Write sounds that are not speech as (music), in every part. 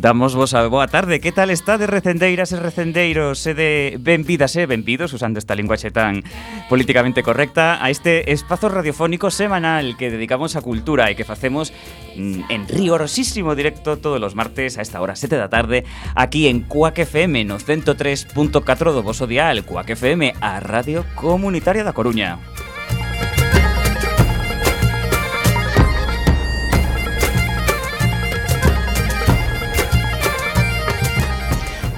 Damos vos a boa tarde. Que tal está de recendeiras e recendeiros e de benvidas e benvidos, usando esta linguaxe tan políticamente correcta, a este espazo radiofónico semanal que dedicamos a cultura e que facemos mm, en rigorosísimo directo todos os martes a esta hora 7 da tarde aquí en Cuac FM no 103.4 do voso dial Cuac FM, a Radio Comunitaria da Coruña.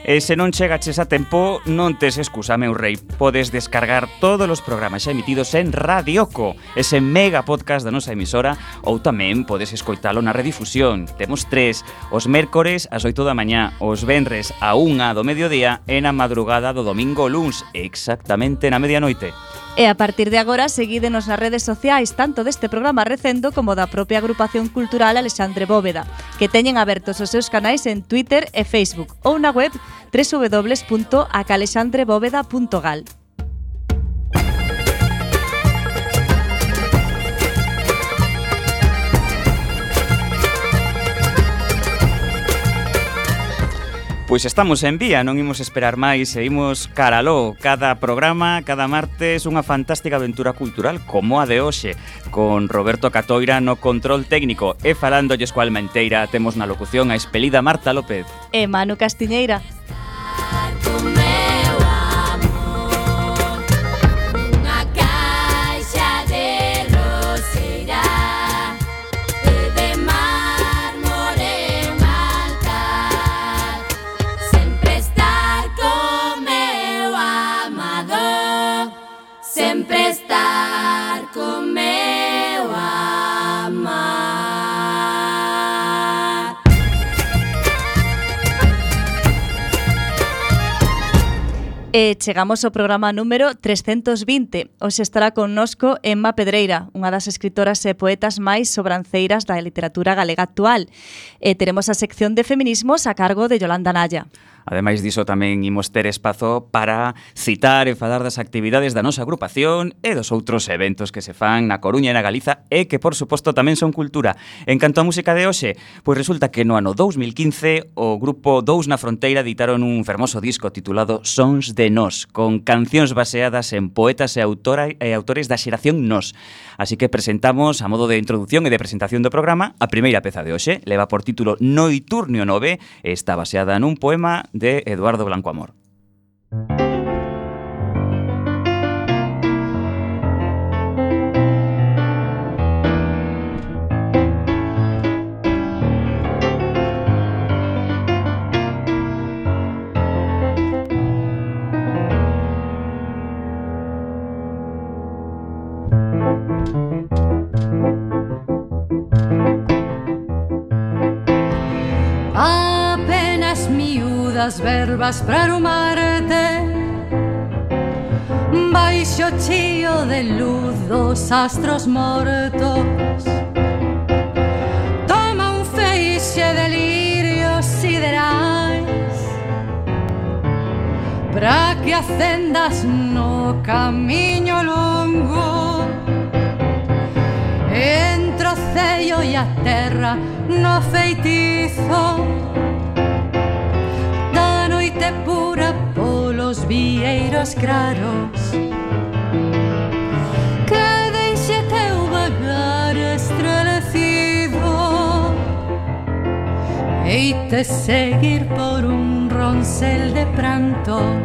E se non chegaches a tempo, non tes excusa, meu rei. Podes descargar todos os programas xa emitidos en Radioco, ese mega podcast da nosa emisora, ou tamén podes escoitalo na redifusión. Temos tres, os mércores ás 8 da mañá, os venres a 1 do mediodía e na madrugada do domingo luns, exactamente na medianoite. E a partir de agora seguídenos nas redes sociais tanto deste programa recendo como da propia agrupación cultural Alexandre Bóveda, que teñen abertos os seus canais en Twitter e Facebook ou na web www.acalexandrebóveda.gal. Pois estamos en vía, non imos esperar máis e caraló cada programa, cada martes, unha fantástica aventura cultural como a de hoxe, con Roberto Catoira no control técnico e falándolle coa Almenteira temos na locución a espelida Marta López. E Manu Castiñeira. E chegamos ao programa número 320. Hoxe estará connosco Emma Pedreira, unha das escritoras e poetas máis sobranceiras da literatura galega actual. E teremos a sección de feminismos a cargo de Yolanda Naya. Ademais diso tamén imos ter espazo para citar e falar das actividades da nosa agrupación e dos outros eventos que se fan na Coruña e na Galiza e que, por suposto, tamén son cultura. En canto á música de hoxe, pois resulta que no ano 2015 o grupo Dous na Fronteira editaron un fermoso disco titulado Sons de Nos, con cancións baseadas en poetas e, autora, e autores da xeración Nos. Así que presentamos, a modo de introducción e de presentación do programa, a primeira peza de hoxe. Leva por título Noiturnio 9 e está baseada nun poema de Eduardo Blanco Amor. vas brarumarte Baixo chío de luz dos astros mortos Toma un feixe de lirios siderais Pra que acendas no camiño longo. Entre o cello e a terra no feitizo vieiros claros Que deixe teu vagar estrelecido E te seguir por un roncel de prantos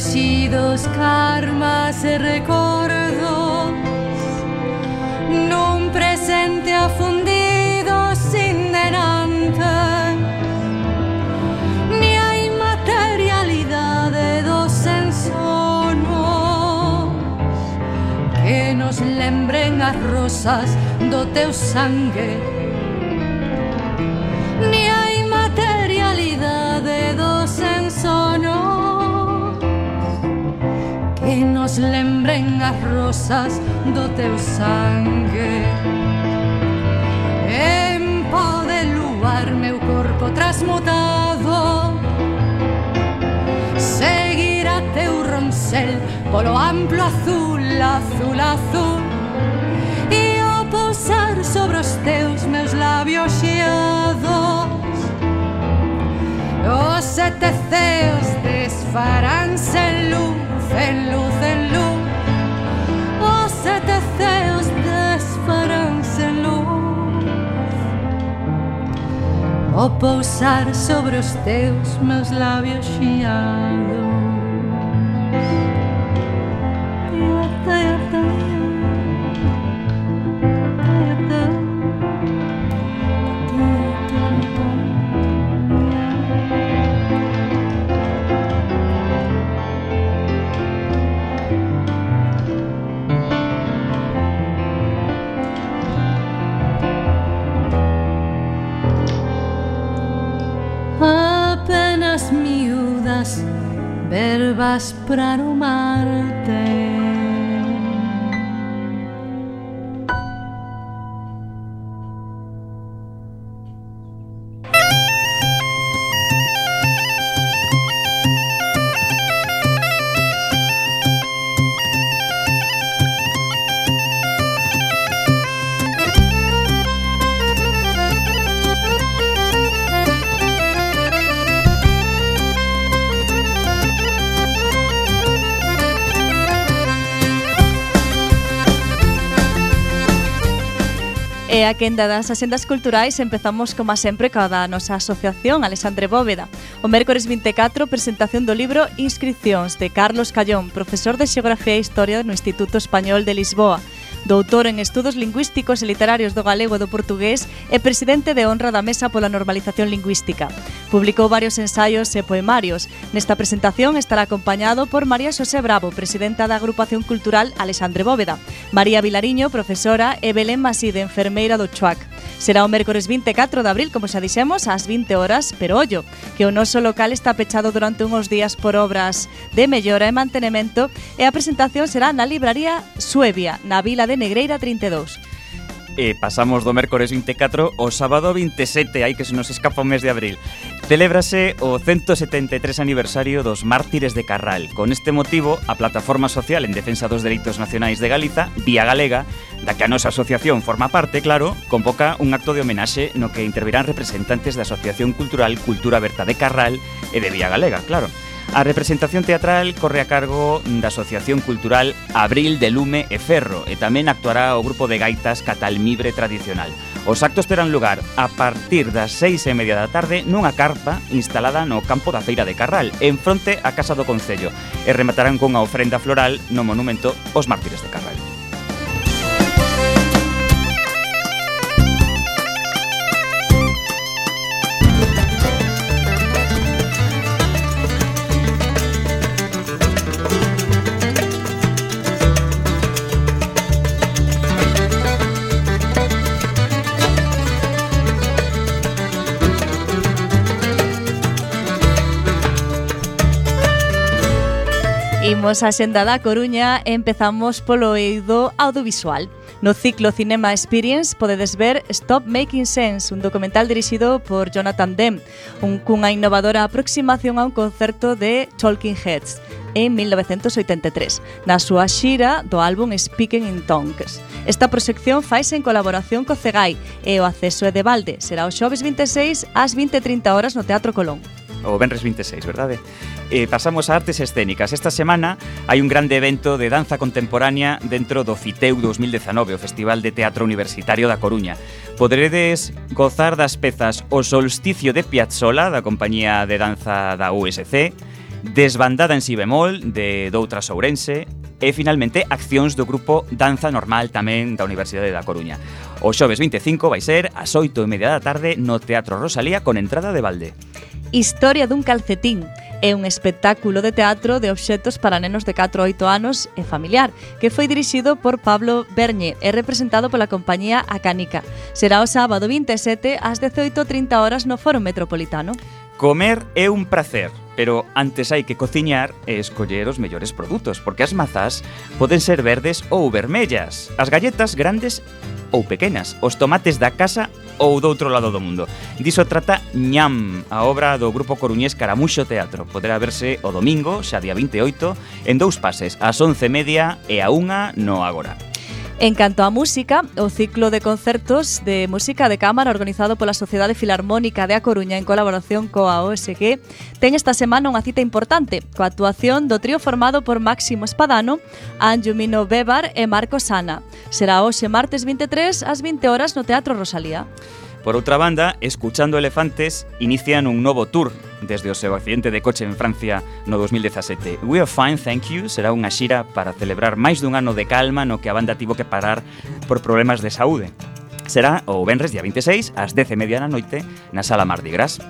Parecidos karmas e recordos Nun presente afundido sin denante Ni hai materialidade dos ensonos Que nos lembren as rosas do teu sangue ten as rosas do teu sangue. En pó de luar meu corpo transmutado Seguirá teu roncel polo amplo azul, azul, azul. E ao pousar sobre os teus meus labios xeados Os sete ceos desfaránse en luz, en luz, en luz. Ao pousar sobre os teus meus labios xeados assopraram o mar. a quenda das asendas culturais empezamos, como sempre, coa da nosa asociación Alexandre Bóveda. O mércores 24, presentación do libro Inscripcións de Carlos Callón, profesor de Xeografía e Historia no Instituto Español de Lisboa doutor en Estudos Lingüísticos e Literarios do Galego e do Portugués e presidente de honra da Mesa pola Normalización Lingüística. Publicou varios ensaios e poemarios. Nesta presentación estará acompañado por María Xosé Bravo, presidenta da Agrupación Cultural Alexandre Bóveda, María Vilariño, profesora, e Belén Maside, enfermeira do Chuac. Será o mércores 24 de abril, como xa dixemos, ás 20 horas, pero ollo, que o noso local está pechado durante unhos días por obras de mellora e mantenimento e a presentación será na libraría Suevia, na vila de Negreira 32. E pasamos do mércores 24 ao sábado 27, aí que se nos escapa o mes de abril. Celébrase o 173 aniversario dos mártires de Carral. Con este motivo, a plataforma social en defensa dos dereitos nacionais de Galiza, Vía Galega, da que a nosa asociación forma parte, claro, convoca un acto de homenaxe no que intervirán representantes da Asociación Cultural Cultura Berta de Carral e de Vía Galega, claro. A representación teatral corre a cargo da Asociación Cultural Abril de Lume e Ferro e tamén actuará o grupo de gaitas Catalmibre Tradicional. Os actos terán lugar a partir das seis e media da tarde nunha carpa instalada no campo da Feira de Carral, en fronte á Casa do Concello, e rematarán cunha ofrenda floral no monumento Os Mártires de Carral. Imos a xenda da Coruña e empezamos polo eido audiovisual. No ciclo Cinema Experience podedes ver Stop Making Sense, un documental dirixido por Jonathan Demme, un cunha innovadora aproximación a un concerto de Talking Heads en 1983, na súa xira do álbum Speaking in Tongues. Esta proxección faise en colaboración co CEGAI e o acceso é de balde. Será o xoves 26 ás 20.30 horas no Teatro Colón. O Benres 26, verdade? eh, pasamos a artes escénicas. Esta semana hai un grande evento de danza contemporánea dentro do FITEU 2019, o Festival de Teatro Universitario da Coruña. Podredes gozar das pezas O Solsticio de Piazzola, da compañía de danza da USC, Desbandada en si bemol, de Doutra Sourense, e finalmente accións do grupo Danza Normal tamén da Universidade da Coruña. O xoves 25 vai ser ás 8 e media da tarde no Teatro Rosalía con entrada de balde. Historia dun calcetín é un espectáculo de teatro de obxectos para nenos de 4 a 8 anos e familiar, que foi dirixido por Pablo Berñe e representado pola compañía A Canica. Será o sábado 27 ás 18.30 horas no Foro Metropolitano. Comer é un placer, pero antes hai que cociñar e escoller os mellores produtos, porque as mazás poden ser verdes ou vermellas, as galletas grandes ou pequenas, os tomates da casa ou do outro lado do mundo. Diso trata Ñam, a obra do grupo coruñés Caramuxo Teatro. Poderá verse o domingo, xa día 28, en dous pases, ás 11:30 e a 1 no Agora. En canto á música, o ciclo de concertos de música de cámara organizado pola Sociedade Filarmónica de A Coruña en colaboración coa OSG ten esta semana unha cita importante coa actuación do trío formado por Máximo Espadano, Anjumino Bebar e Marco Sana. Será hoxe martes 23 ás 20 horas no Teatro Rosalía. Por outra banda, Escuchando Elefantes inician un novo tour desde o seu accidente de coche en Francia no 2017. We Are Fine, Thank You será unha xira para celebrar máis dun ano de calma no que a banda tivo que parar por problemas de saúde. Será o Benres día 26 ás 10:30 da noite na Sala Mardi Gras.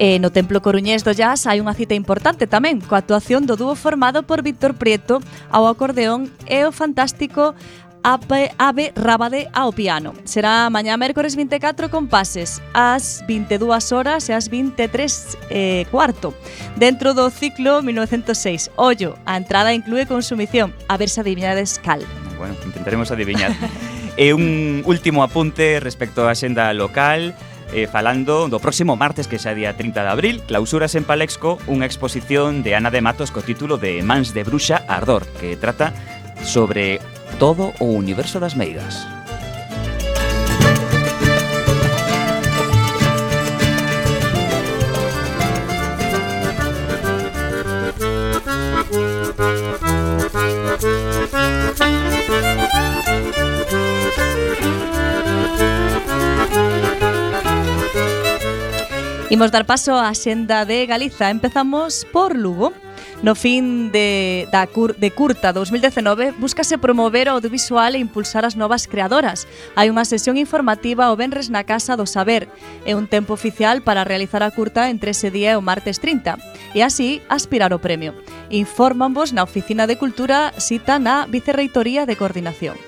E no Templo Coruñés do Jazz hai unha cita importante tamén, coa actuación do dúo formado por Víctor Prieto ao acordeón e o fantástico Ape, Ave Rabade ao piano. Será mañá mércores 24 con pases ás 22 horas e ás 23 eh, cuarto. Dentro do ciclo 1906. Ollo, a entrada inclúe consumición. A ver se adivinades cal. Bueno, intentaremos adivinar. (laughs) e eh, un último apunte respecto á xenda local eh, falando do próximo martes, que xa día 30 de abril, clausuras en Palexco unha exposición de Ana de Matos co título de Mans de Bruxa Ardor, que trata sobre todo o universo das meigas. Imos dar paso á xenda de Galiza. Empezamos por Lugo. No fin de, da cur, de Curta 2019 búscase promover o audiovisual e impulsar as novas creadoras. Hai unha sesión informativa o Benres na Casa do Saber e un tempo oficial para realizar a curta entre ese día e o martes 30 e así aspirar o premio. Informanvos na Oficina de Cultura cita na Vicerreitoría de Coordinación.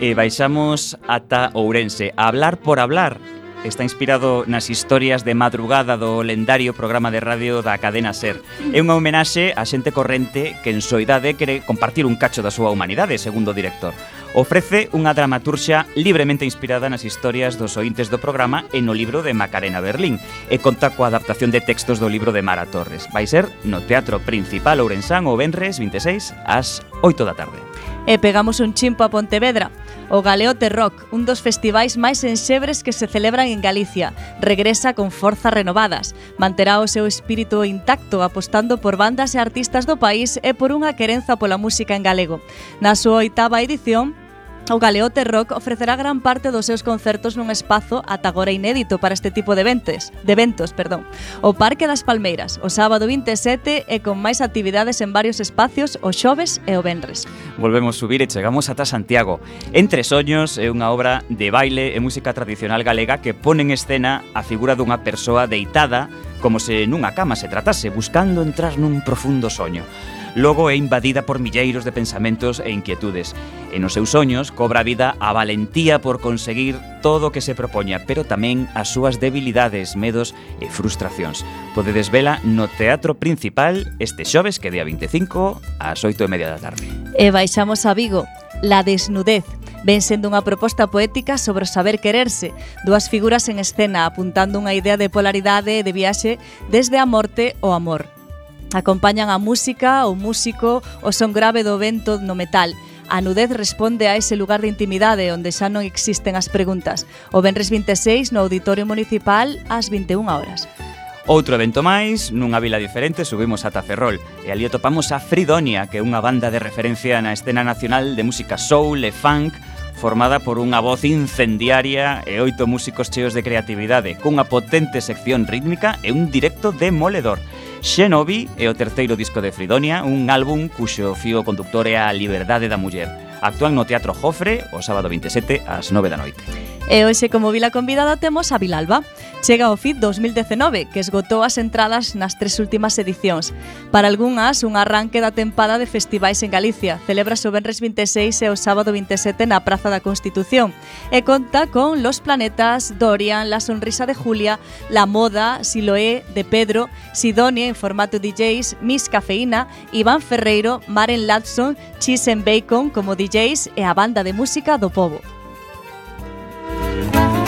E baixamos ata Ourense a hablar por hablar está inspirado nas historias de madrugada do lendario programa de radio da cadena SER. É unha homenaxe a xente corrente que en soidade quere compartir un cacho da súa humanidade, segundo o director. Ofrece unha dramaturxia libremente inspirada nas historias dos ointes do programa e no libro de Macarena Berlín e conta coa adaptación de textos do libro de Mara Torres. Vai ser no Teatro Principal Ourensán o Benres 26 ás 8 da tarde e pegamos un chimpo a Pontevedra. O Galeote Rock, un dos festivais máis enxebres que se celebran en Galicia, regresa con forzas renovadas. Manterá o seu espírito intacto apostando por bandas e artistas do país e por unha querenza pola música en galego. Na súa oitava edición, O Galeote Rock ofrecerá gran parte dos seus concertos nun espazo ata agora inédito para este tipo de eventos, de eventos, perdón. O Parque das Palmeiras, o sábado 27 e con máis actividades en varios espacios o xoves e o venres. Volvemos subir e chegamos ata Santiago. Entre Soños é unha obra de baile e música tradicional galega que pone en escena a figura dunha persoa deitada como se nunha cama se tratase, buscando entrar nun profundo soño logo é invadida por milleiros de pensamentos e inquietudes. E nos seus soños cobra vida a valentía por conseguir todo o que se propoña, pero tamén as súas debilidades, medos e frustracións. Podedes vela no Teatro Principal este xoves que día 25 ás 8 e media da tarde. E baixamos a Vigo, La desnudez, ven sendo unha proposta poética sobre o saber quererse, dúas figuras en escena apuntando unha idea de polaridade e de viaxe desde a morte ao amor. Acompañan a música, o músico, o son grave do vento no metal. A nudez responde a ese lugar de intimidade onde xa non existen as preguntas. O Benres 26 no Auditorio Municipal ás 21 horas. Outro evento máis, nunha vila diferente, subimos ata Ferrol e ali atopamos a Fridonia, que é unha banda de referencia na escena nacional de música soul e funk formada por unha voz incendiaria e oito músicos cheos de creatividade, cunha potente sección rítmica e un directo demoledor. Xenobi é o terceiro disco de Fridonia, un álbum cuxo fío conductor é a liberdade da muller. Actúan no Teatro Jofre o sábado 27 ás 9 da noite. E hoxe como vila convidada temos a Vilalba. Chega o FIT 2019, que esgotou as entradas nas tres últimas edicións. Para algunhas, un arranque da tempada de festivais en Galicia. Celebra o Benres 26 e o sábado 27 na Praza da Constitución. E conta con Los Planetas, Dorian, La Sonrisa de Julia, La Moda, Siloé, De Pedro, Sidonia en formato DJs, Miss Cafeína, Iván Ferreiro, Maren Ladson, Cheese and Bacon como DJs e a banda de música do Povo. Bye.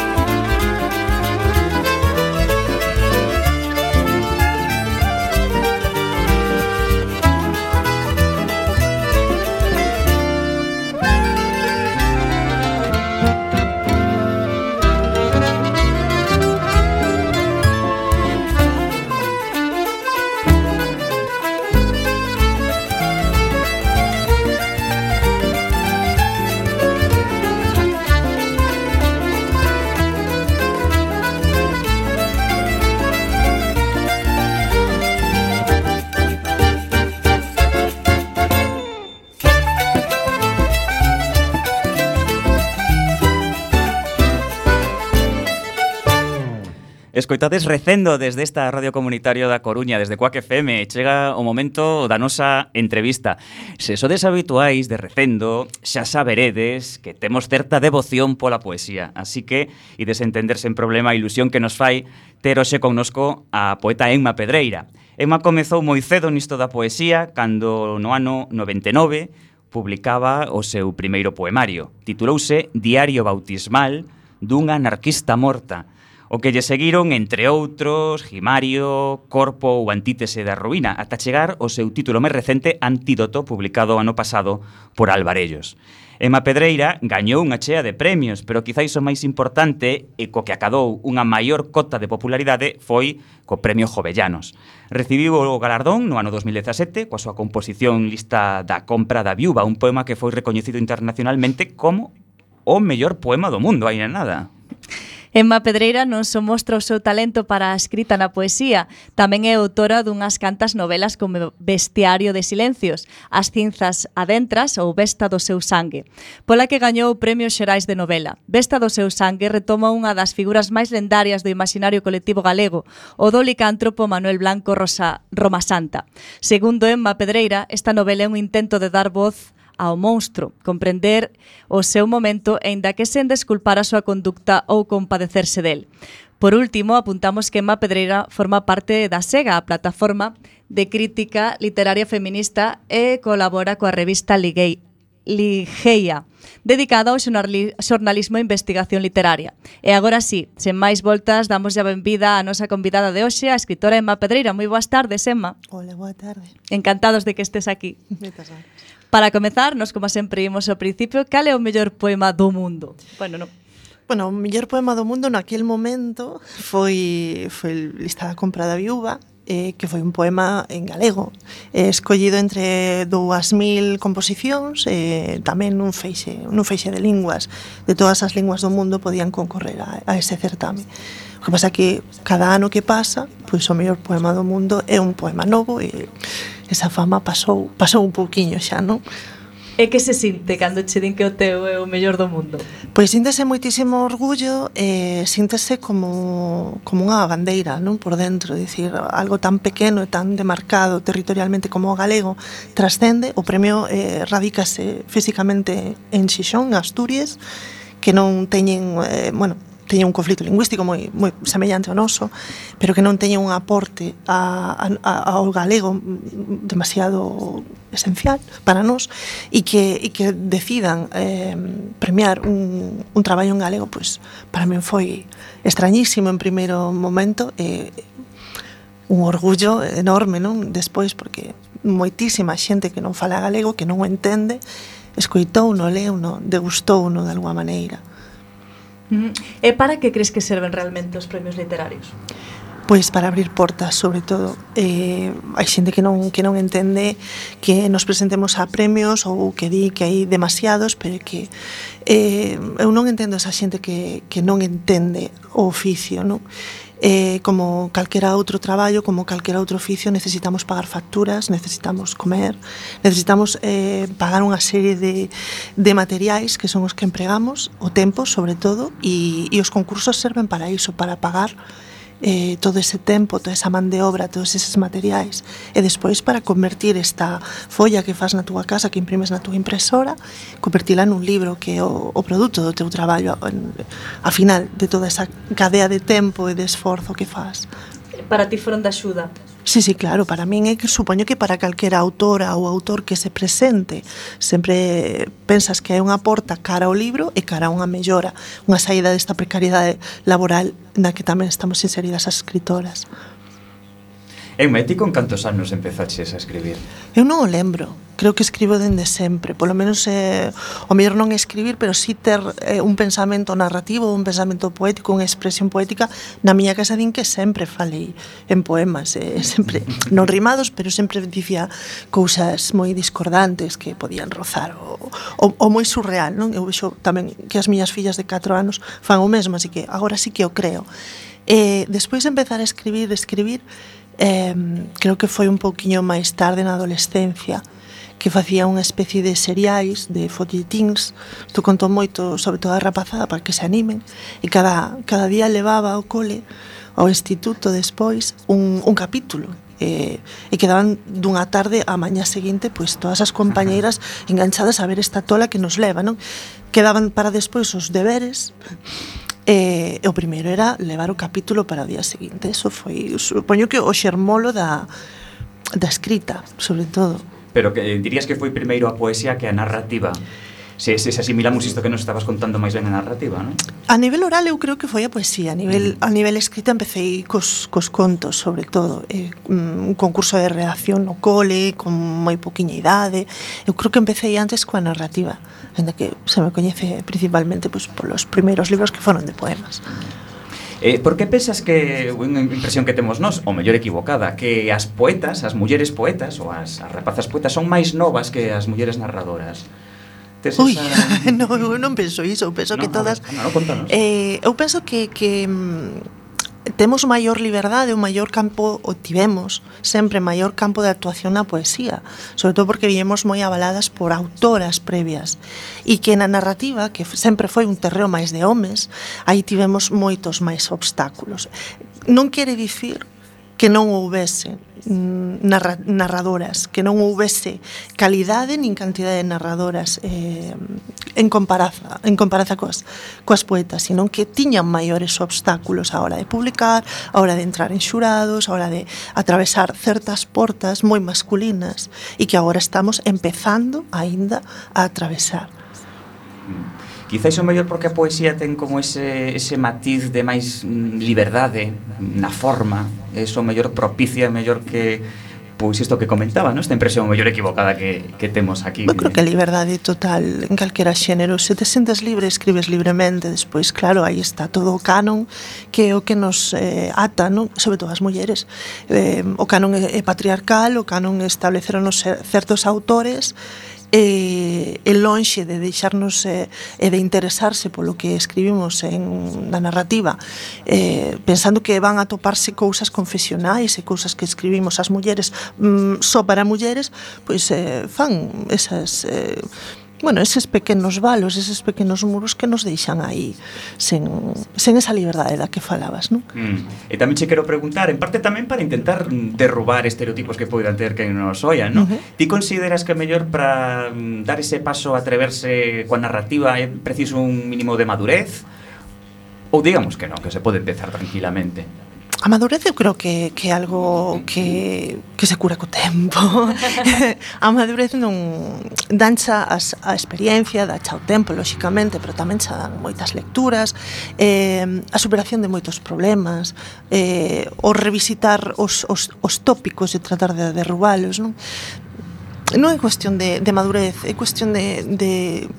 Escoitades recendo desde esta radio comunitaria da Coruña, desde Coac FM, chega o momento da nosa entrevista. Se sodes habituais de recendo, xa saberedes que temos certa devoción pola poesía, así que ides entender sen problema a ilusión que nos fai ter hoxe connosco a poeta Emma Pedreira. Emma comezou moi cedo nisto da poesía cando no ano 99 publicaba o seu primeiro poemario. Titulouse Diario Bautismal dunha anarquista morta O que lle seguiron, entre outros, Gimario, Corpo ou Antítese da Ruína, ata chegar o seu título máis recente Antídoto, publicado ano pasado por Alvarellos. Emma Pedreira gañou unha chea de premios, pero quizáis o máis importante e co que acadou unha maior cota de popularidade foi co Premio Jovellanos. Recibiu o galardón no ano 2017 coa súa composición lista da compra da viúva, un poema que foi recoñecido internacionalmente como o mellor poema do mundo, aí nada. Emma Pedreira non só mostra o seu talento para a escrita na poesía, tamén é autora dunhas cantas novelas como Bestiario de Silencios, As cinzas adentras ou Vesta do seu sangue, pola que gañou o Premio Xerais de Novela. Vesta do seu sangue retoma unha das figuras máis lendarias do imaginario colectivo galego, o do licántropo Manuel Blanco Rosa Roma Santa. Segundo Emma Pedreira, esta novela é un intento de dar voz ao monstro, comprender o seu momento aínda que sen desculpar a súa conducta ou compadecerse del. Por último, apuntamos que Emma Pedreira forma parte da SEGA, a plataforma de crítica literaria feminista e colabora coa revista Liguei, Ligeia, dedicada ao xornalismo e investigación literaria. E agora sí, sen máis voltas, damos a benvida á nosa convidada de hoxe, a escritora Emma Pedreira. Moi boas tardes, Emma. Hola, boa tarde. Encantados de que estés aquí. Moitas gracias. Para comezar, nos como sempre imos ao principio, cal é o mellor poema do mundo? Bueno, non. Bueno, o mellor poema do mundo naquel momento foi, foi lista da compra da viúva, eh, que foi un poema en galego eh, escollido entre 2000 composicións eh, tamén nun feixe, nun feixe de linguas de todas as linguas do mundo podían concorrer a, a ese certame o que pasa que cada ano que pasa pois o mellor poema do mundo é un poema novo e esa fama pasou, pasou un pouquiño xa, non? E que se sinte cando che din que o teu é o mellor do mundo? Pois síntese moitísimo orgullo e síntese como, como unha bandeira non por dentro, dicir, algo tan pequeno e tan demarcado territorialmente como o galego trascende, o premio eh, radícase físicamente en Xixón, Asturias, que non teñen, eh, bueno, teñen un conflito lingüístico moi, moi semellante ao noso, pero que non teñen un aporte a, a, ao galego demasiado esencial para nós e que, e que decidan eh, premiar un, un traballo en galego, pois para min foi extrañísimo en primeiro momento e eh, un orgullo enorme, non? Despois, porque moitísima xente que non fala galego, que non o entende, escoitou, no leu, no, degustou, no de alguma maneira. E para que crees que serven realmente os premios literarios? pois para abrir portas, sobre todo. Eh, hai xente que non que non entende que nos presentemos a premios ou que di que hai demasiados, pero que eh, eu non entendo esa xente que, que non entende o oficio, non? eh, como calquera outro traballo, como calquera outro oficio, necesitamos pagar facturas, necesitamos comer, necesitamos eh, pagar unha serie de, de materiais que son os que empregamos, o tempo, sobre todo, e, e os concursos serven para iso, para pagar eh, todo ese tempo, toda esa man de obra, todos eses materiais e despois para convertir esta folla que fas na túa casa, que imprimes na túa impresora convertila nun libro que é o, o produto do teu traballo en, a final de toda esa cadea de tempo e de esforzo que fas. Para ti foron de axuda. Sí, sí, claro, para min é que supoño que para calquera autora ou autor que se presente sempre pensas que é unha porta cara ao libro e cara a unha mellora, unha saída desta precariedade laboral na que tamén estamos inseridas as escritoras. Euma, e ti con cantos anos empezaches a escribir? Eu non o lembro, creo que escribo dende sempre, polo menos eh, o mellor non escribir, pero si sí ter eh, un pensamento narrativo, un pensamento poético, unha expresión poética, na miña casa din que sempre falei en poemas, eh, (laughs) sempre non rimados, pero sempre dicía cousas moi discordantes que podían rozar o, o, o moi surreal, non? Eu vexo tamén que as miñas fillas de 4 anos fan o mesmo, así que agora sí que o creo. Eh, despois de empezar a escribir, escribir, eh, creo que foi un pouquiño máis tarde na adolescencia que facía unha especie de seriais, de folletins, isto contou moito, sobre toda a rapazada, para que se animen, e cada, cada día levaba ao cole, ao instituto despois, un, un capítulo, e, e quedaban dunha tarde á mañá seguinte, pois todas as compañeiras enganchadas a ver esta tola que nos leva, non? Quedaban para despois os deberes, E, e o primeiro era levar o capítulo para o día seguinte. Eso foi, supoño que o xermolo da, da escrita, sobre todo. Pero que eh, dirías que foi primeiro a poesía que a narrativa? se, se, se asimilamos isto que nos estabas contando máis ben a narrativa, non? A nivel oral eu creo que foi a poesía, a nivel mm. a nivel escrita empecé cos, cos contos, sobre todo, eh, mm, un concurso de redacción no cole, con moi poquinha idade. Eu creo que empecé antes coa narrativa, ainda que se me coñece principalmente pois, polos primeiros libros que foron de poemas. Eh, por que pensas que unha impresión que temos nós, ou mellor equivocada, que as poetas, as mulleres poetas ou as, as rapazas poetas son máis novas que as mulleres narradoras? Tes Ui, esa... (laughs) no, eu non penso iso, eu penso no, que todas... Ver, no, no, eh, eu penso que, que mm, temos maior liberdade, un maior campo, o tivemos sempre maior campo de actuación na poesía, sobre todo porque viemos moi avaladas por autoras previas, e que na narrativa, que sempre foi un terreo máis de homes, aí tivemos moitos máis obstáculos. Non quere dicir que non houvese Mm, narra, narradoras, que non houvese calidade nin cantidade de narradoras eh, en comparaza, en comparaza coas, coas poetas, senón que tiñan maiores obstáculos a hora de publicar, a hora de entrar en xurados, a hora de atravesar certas portas moi masculinas e que agora estamos empezando aínda a atravesar. Mm. Quizáis o mellor porque a poesía ten como ese, ese matiz de máis mm, liberdade na forma, eso mellor propicia, mellor que pois isto que comentaba, ¿no? esta impresión mellor equivocada que, que temos aquí. Eu creo que a liberdade total en calquera xénero, se te sentes libre, escribes libremente, despois, claro, aí está todo o canon que é o que nos eh, ata, non? sobre todo as mulleres. Eh, o canon é patriarcal, o canon estableceron certos autores, e, e lonxe de deixarnos e, e de interesarse polo que escribimos en, na narrativa eh, pensando que van a toparse cousas confesionais e cousas que escribimos as mulleres mm, só para mulleres pois eh, fan esas eh, bueno, eses pequenos valos, eses pequenos muros que nos deixan aí sen, sen esa liberdade da que falabas, non? Mm. E tamén che quero preguntar, en parte tamén para intentar derrubar estereotipos que poidan ter que nos oian, non? Uh -huh. Ti consideras que mellor para mm, dar ese paso, atreverse coa narrativa é preciso un mínimo de madurez? Ou digamos que non, que se pode empezar tranquilamente? A madurez eu creo que, que é algo que, que se cura co tempo. (laughs) a madurez non dancha as, a experiencia, dacha o tempo, lóxicamente, pero tamén xa dan moitas lecturas, eh, a superación de moitos problemas, eh, o revisitar os, os, os tópicos e tratar de derrubalos. Non, non é cuestión de, de madurez, é cuestión de, de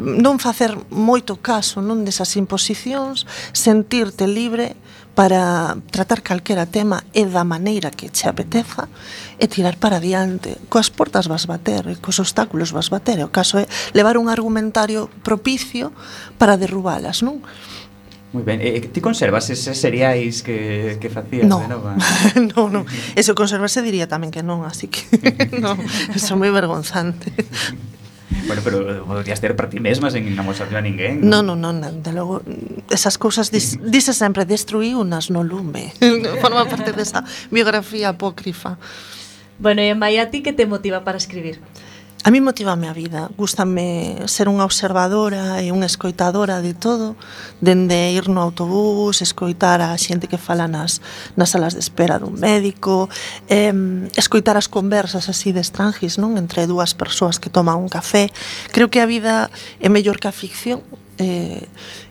non facer moito caso non desas imposicións, sentirte libre para tratar calquera tema e da maneira que che apeteza e tirar para diante. Coas portas vas bater e cos obstáculos vas bater. O caso é levar un argumentario propicio para derrubalas, non? Moi ben, e ti conservas eses cereais que, que facías no. de nova? (laughs) non, non, eso conservarse diría tamén que non, así que (laughs) non, eso é moi vergonzante. (laughs) Bueno, pero podrías ter para ti mesma sen namosarlo a ninguén. Non, non, non, no, de logo, esas cousas dis, (laughs) dices sempre, destruí unas no lume. (laughs) Forma parte desa biografía apócrifa. Bueno, e Maia, ti que te motiva para escribir? A mí motivame a vida, gustame ser unha observadora e unha escoitadora de todo, dende ir no autobús, escoitar a xente que fala nas, nas salas de espera dun médico, eh, escoitar as conversas así de estranjis, non entre dúas persoas que toman un café. Creo que a vida é mellor que a ficción, eh,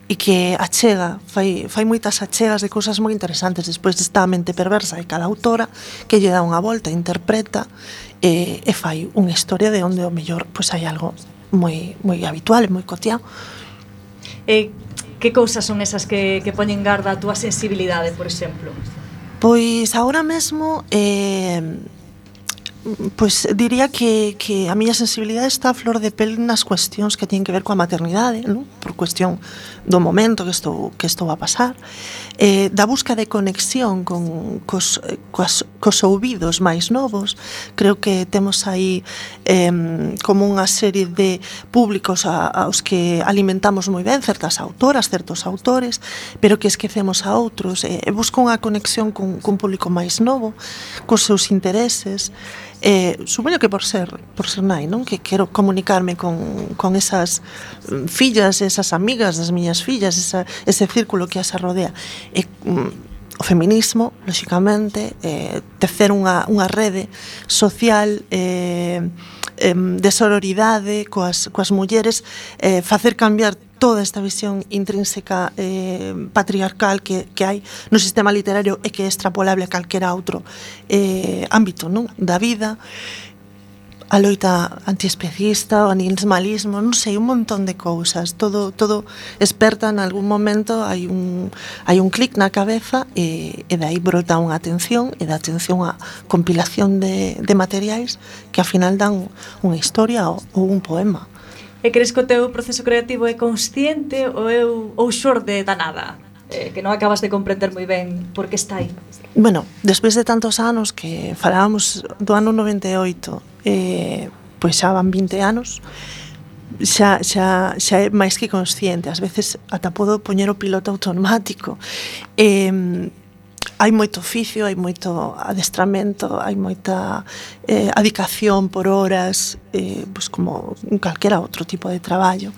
e que achega, fai, fai moitas achegas de cousas moi interesantes despois desta mente perversa de cada autora que lle dá unha volta, interpreta e, e fai unha historia de onde o mellor pois hai algo moi moi habitual, moi cotián. E que cousas son esas que, que poñen garda a túa sensibilidade, por exemplo? Pois agora mesmo eh, pois diría que, que a miña sensibilidade está a flor de pel nas cuestións que teñen que ver coa maternidade, non? por cuestión do momento que estou, que estou a pasar eh, da busca de conexión con, cos, coas, cos ouvidos máis novos creo que temos aí eh, como unha serie de públicos a, aos que alimentamos moi ben certas autoras, certos autores pero que esquecemos a outros. Eh, busco unha conexión con, con público máis novo cos seus intereses. Eh, supoño que por ser por ser nai, non? Que quero comunicarme con, con esas fillas, esas amigas das miñas fillas, esa, ese círculo que as rodea. E, mm, o feminismo, lóxicamente, eh, tecer unha, unha rede social eh, eh, de sororidade coas, coas mulleres, eh, facer cambiar toda esta visión intrínseca eh, patriarcal que, que hai no sistema literario e que é extrapolable a calquera outro eh, ámbito non da vida a loita antiespecista, o animalismo, non sei, un montón de cousas. Todo todo experta en algún momento, hai un hai un clic na cabeza e, e de aí brota unha atención e da atención a compilación de, de materiais que ao final dan unha historia ou, ou un poema. E crees que o teu proceso creativo é consciente ou, é, ou xorde da nada? Eh, que non acabas de comprender moi ben por que está aí. Bueno, despois de tantos anos que falábamos do ano 98, eh, pois xa van 20 anos, xa, xa, xa é máis que consciente. Ás veces ata podo poñer o piloto automático. Eh, hai moito oficio, hai moito adestramento, hai moita eh, adicación por horas, eh, pois como calquera outro tipo de traballo.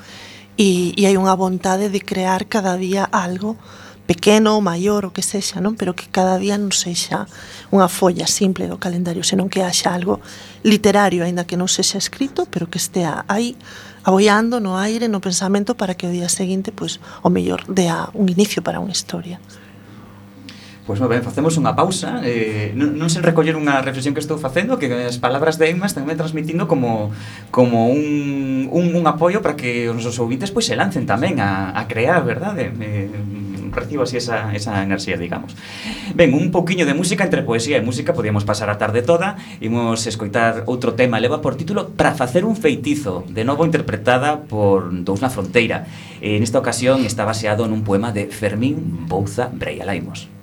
E, e hai unha vontade de crear cada día algo pequeno ou maior o que sexa, non? pero que cada día non sexa unha folla simple do calendario, senón que haxa algo literario, aínda que non sexa escrito, pero que estea aí aboiando no aire, no pensamento, para que o día seguinte, pois, o mellor, dea un inicio para unha historia. Pois moi ben, facemos unha pausa eh, non, non sen recoller unha reflexión que estou facendo Que as palabras de Emma están me transmitindo como, como un, un, un apoio para que os nosos ouvintes pois, se lancen tamén a, a crear, verdade? Me, recibo así esa, esa enerxía, digamos. Ben, un pouquiño de música entre poesía e música Podíamos pasar a tarde toda. Imos escoitar outro tema Leva por título Para facer un feitizo De novo interpretada por Dous na fronteira. En esta ocasión está baseado nun poema de Fermín Bouza Breia Laimos.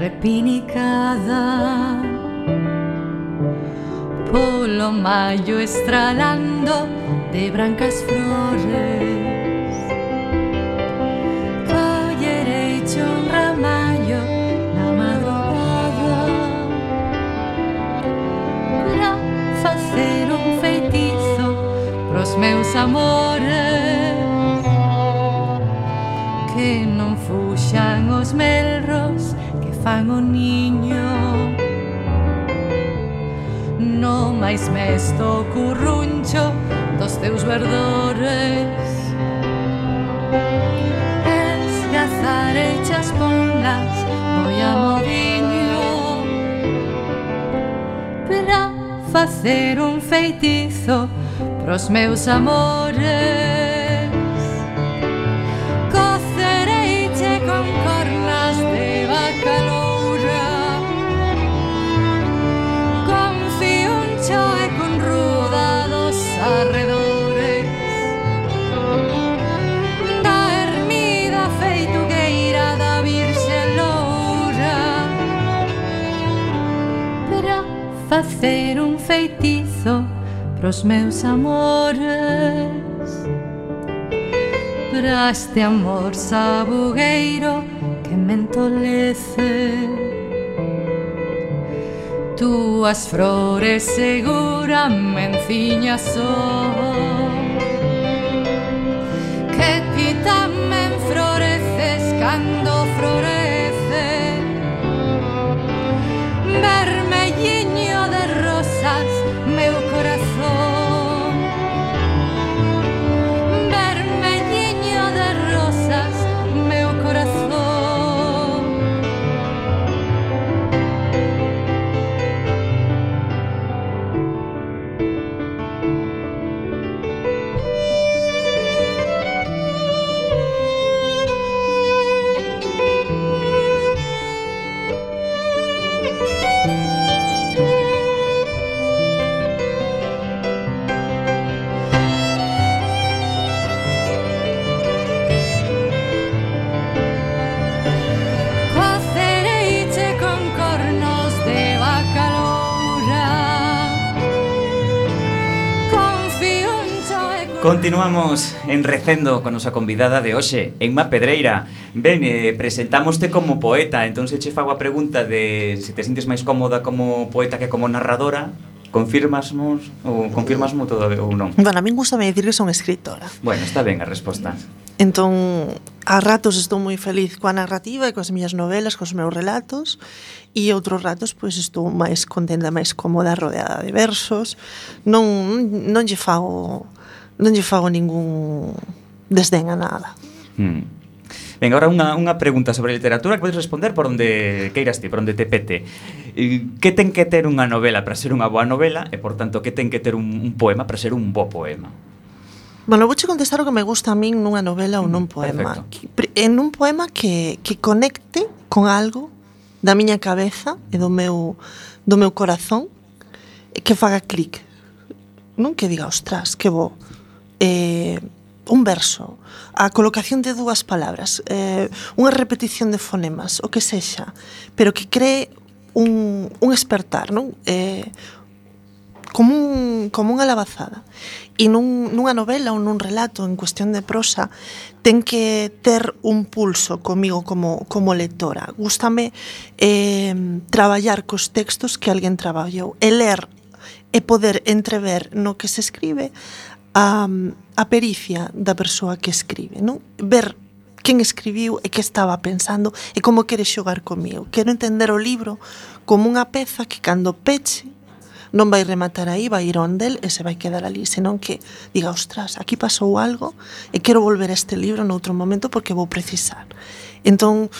repinicada. Polo mayo estralando de blancas flores. Calle hecho un ramayo la madrugada. Para hacer un feitizo pros meus amores que non fuxan os melos apago niño. No máis me curruncho dos teus verdores. Esgazar e chas pongas moi amodiño Para facer un feitizo pros meus amores. os meus amores. Para este amor sabugueiro que me entolece. Túas flores segura menciñas son Continuamos en Recendo con nosa convidada de hoxe, Enma Pedreira. Ben, eh, presentámoste como poeta, entón se che fago a pregunta de se te sintes máis cómoda como poeta que como narradora, confirmasmos ou confirmasmo todo ou non? Bueno, a min gusta me dicir que son escritora. Bueno, está ben a resposta. Entón, a ratos estou moi feliz coa narrativa e coas miñas novelas, cos meus relatos, e outros ratos pois estou máis contenta, máis cómoda rodeada de versos. Non non lle fago non lle fago ningún desdén a nada. Hmm. Venga, agora unha, unha pregunta sobre literatura que podes responder por onde queiras ti, por onde te pete. Eh, que ten que ter unha novela para ser unha boa novela e, por tanto, que ten que ter un, un poema para ser un bo poema? Bueno, vouche contestar o que me gusta a min nunha novela ou nun mm, poema. Perfecto. En un poema que, que conecte con algo da miña cabeza e do meu, do meu corazón que faga clic. Non que diga, ostras, que bo eh, un verso, a colocación de dúas palabras, eh, unha repetición de fonemas, o que sexa, pero que cree un, un espertar, non? Eh, como, un, como unha lavazada. E nun, nunha novela ou nun relato en cuestión de prosa ten que ter un pulso comigo como, como lectora. Gústame eh, traballar cos textos que alguén traballou e ler e poder entrever no que se escribe a, a pericia da persoa que escribe, non? Ver quen escribiu e que estaba pensando e como quere xogar comigo. Quero entender o libro como unha peza que cando peche non vai rematar aí, vai ir onde e se vai quedar ali, senón que diga, ostras, aquí pasou algo e quero volver a este libro noutro momento porque vou precisar. Entón,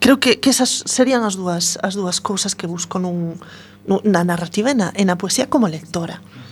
creo que, que esas serían as dúas as dúas cousas que busco nun, nun, na narrativa e na, e na poesía como lectora. Uh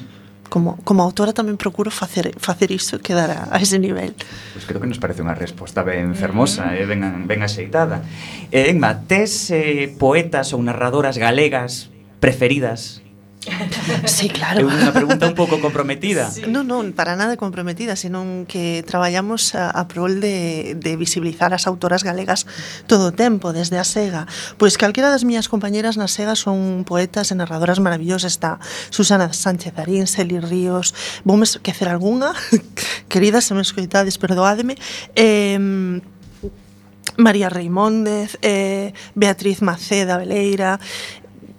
como, como autora tamén procuro facer, facer iso e quedar a, a ese nivel. Pois pues creo que nos parece unha resposta ben fermosa, mm. eh, ben, ben axeitada. Eh, Enma, tes eh, poetas ou narradoras galegas preferidas (laughs) Sí, claro. É unha pregunta un pouco comprometida. Sí. Non, non, para nada comprometida, senón que traballamos a, a prol de, de visibilizar as autoras galegas todo o tempo, desde a SEGA. Pois calquera das miñas compañeras na SEGA son poetas e narradoras maravillosas. Está Susana Sánchez Arín, Celi Ríos, vou me esquecer algunha, (laughs) queridas, se me escoitades, perdoádeme. Eh, María Reimóndez, eh, Beatriz Maceda Veleira,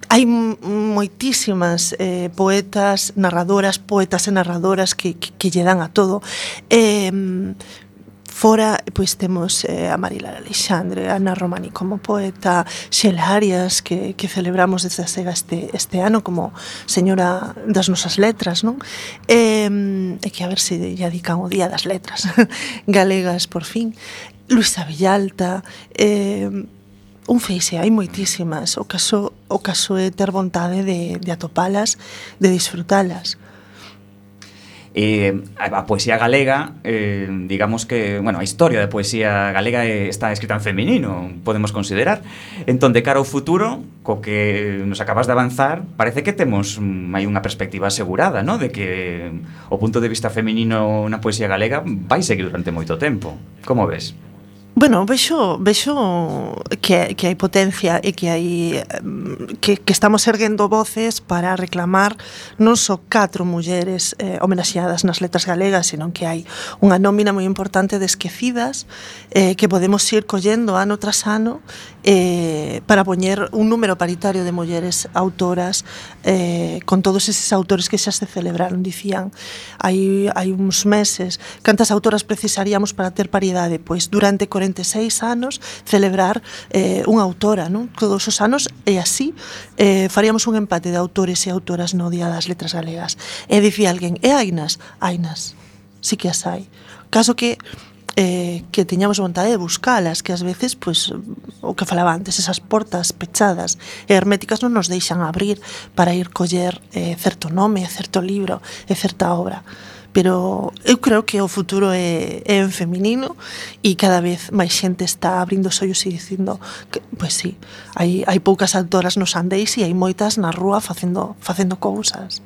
hai moitísimas eh, poetas, narradoras, poetas e narradoras que, que, que lle dan a todo. Eh, fora, pois temos eh, a Marila Alexandre, a Ana Romani como poeta, Xel Arias, que, que celebramos desde a SEGA este, este ano como señora das nosas letras, non? Eh, e que a ver se lle adican o Día das Letras (laughs) Galegas, por fin. Luisa Villalta, eh, un feixe, hai moitísimas. O caso, o caso é ter vontade de, de atopalas, de disfrutalas. Eh, a poesía galega, eh, digamos que, bueno, a historia da poesía galega está escrita en feminino, podemos considerar. Entón, de cara ao futuro, co que nos acabas de avanzar, parece que temos mm, hai unha perspectiva asegurada, ¿no? De que eh, o punto de vista feminino na poesía galega vai seguir durante moito tempo. Como ves? Bueno, vexo, vexo que, que hai potencia e que hai que, que estamos erguendo voces para reclamar non só catro mulleres eh, homenaxeadas nas letras galegas, senón que hai unha nómina moi importante de esquecidas eh, que podemos ir collendo ano tras ano eh, para poñer un número paritario de mulleres autoras eh, con todos eses autores que xa se celebraron, dicían hai, hai uns meses cantas autoras precisaríamos para ter paridade? Pois durante 40 46 anos celebrar eh, unha autora, non? Todos os anos e así eh, faríamos un empate de autores e autoras no Día das Letras Galegas. E dicía alguén, e ainas? Ainas, sí que as hai. Caso que eh, que teñamos vontade de buscalas, que ás veces, pois, o que falaba antes, esas portas pechadas e herméticas non nos deixan abrir para ir coller eh, certo nome, certo libro e certa obra pero eu creo que o futuro é, é en feminino e cada vez máis xente está abrindo os ollos e dicindo que, pois sí, hai, hai poucas actoras nos andeis e hai moitas na rúa facendo, facendo cousas.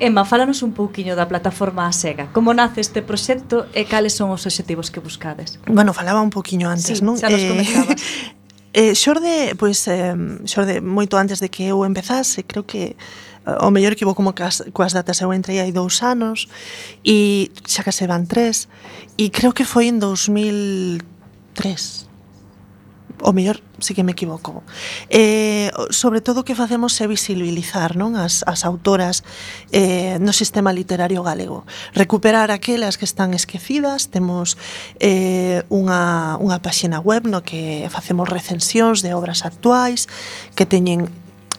Emma, fálanos un pouquiño da plataforma Sega. Como nace este proxecto e cales son os obxectivos que buscades? Bueno, falaba un pouquiño antes, sí, non? xa nos eh, comentabas. Eh, (laughs) eh, xorde, pois, eh, xorde moito antes de que eu empezase, creo que Eh, o mellor equivoco como cas, coas datas eu entrei hai dous anos e xa que se van tres e creo que foi en 2003 o mellor sí que me equivoco. Eh, sobre todo o que facemos é visibilizar non as, as autoras eh, no sistema literario galego. Recuperar aquelas que están esquecidas, temos eh, unha, unha páxina web no que facemos recensións de obras actuais que teñen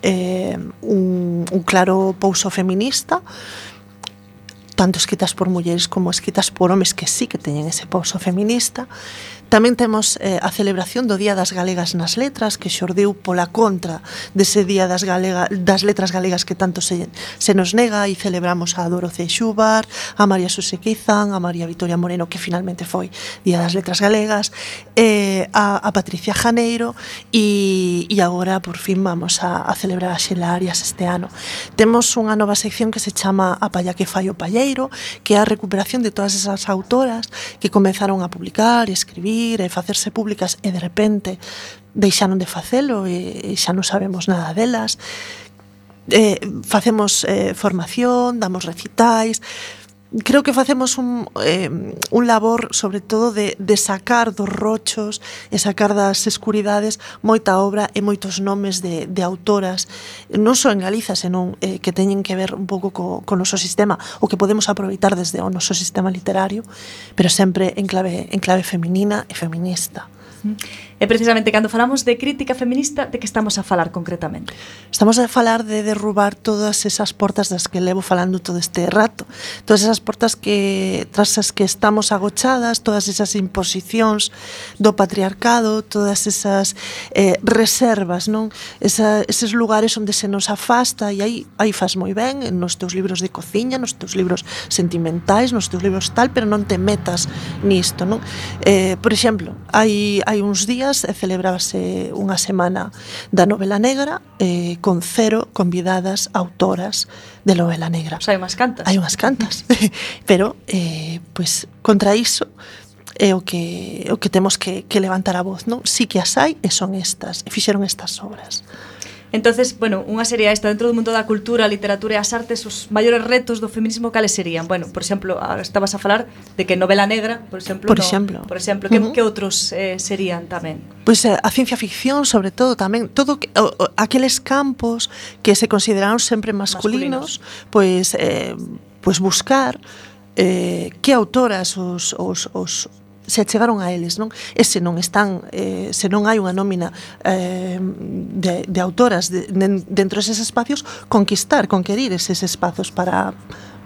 eh, un, un claro pouso feminista tanto escritas por mulleres como escritas por homes que sí que teñen ese pouso feminista Tamén temos eh, a celebración do Día das Galegas nas Letras, que xordeu pola contra dese Día das, Galega, das Letras Galegas que tanto se, se nos nega e celebramos a Doroce Xubar, a María Xuse Quizán, a María Vitoria Moreno, que finalmente foi Día das Letras Galegas, eh, a, a Patricia Janeiro e, e agora por fin vamos a, a celebrar a Xela Arias este ano. Temos unha nova sección que se chama A palla que fai o palleiro, que é a recuperación de todas esas autoras que comenzaron a publicar, escribir, salir e facerse públicas e de repente deixaron de facelo e, e xa non sabemos nada delas. Eh, facemos eh, formación, damos recitais, creo que facemos un, eh, un labor sobre todo de, de sacar dos rochos e sacar das escuridades moita obra e moitos nomes de, de autoras non só en Galiza senón eh, que teñen que ver un pouco co, co noso sistema o que podemos aproveitar desde o noso sistema literario pero sempre en clave, en clave feminina e feminista mm. E precisamente cando falamos de crítica feminista, de que estamos a falar concretamente? Estamos a falar de derrubar todas esas portas das que levo falando todo este rato. Todas esas portas que tras as que estamos agochadas, todas esas imposicións do patriarcado, todas esas eh, reservas, non? Esa, eses lugares onde se nos afasta e aí, aí faz moi ben nos teus libros de cociña, nos teus libros sentimentais, nos teus libros tal, pero non te metas nisto, non? Eh, por exemplo, hai, hai uns días días e celebrábase unha semana da novela negra eh, con cero convidadas autoras de novela negra. O sea, hai unhas cantas. Hai unhas cantas. (laughs) Pero, eh, pois, pues, contra iso, é o que, o que temos que, que levantar a voz, non? Si que as hai e son estas, e fixeron estas obras. Entonces, bueno, unha sería esta dentro do mundo da cultura, a literatura e as artes, os maiores retos do feminismo cales serían? Bueno, por exemplo, estabas a falar de que novela negra, por exemplo, por no, exemplo, por exemplo, que, uh -huh. que outros eh, serían tamén? Pois pues, a ciencia ficción, sobre todo tamén, todo que, o, o, aqueles campos que se consideraron sempre masculinos, masculinos. pois pues, eh, pois pues buscar eh, que autoras os, os, os, se achegaron a eles, non? E se non están, eh, se non hai unha nómina eh, de, de autoras de, de, dentro deses espacios, conquistar, conquerir eses espazos para,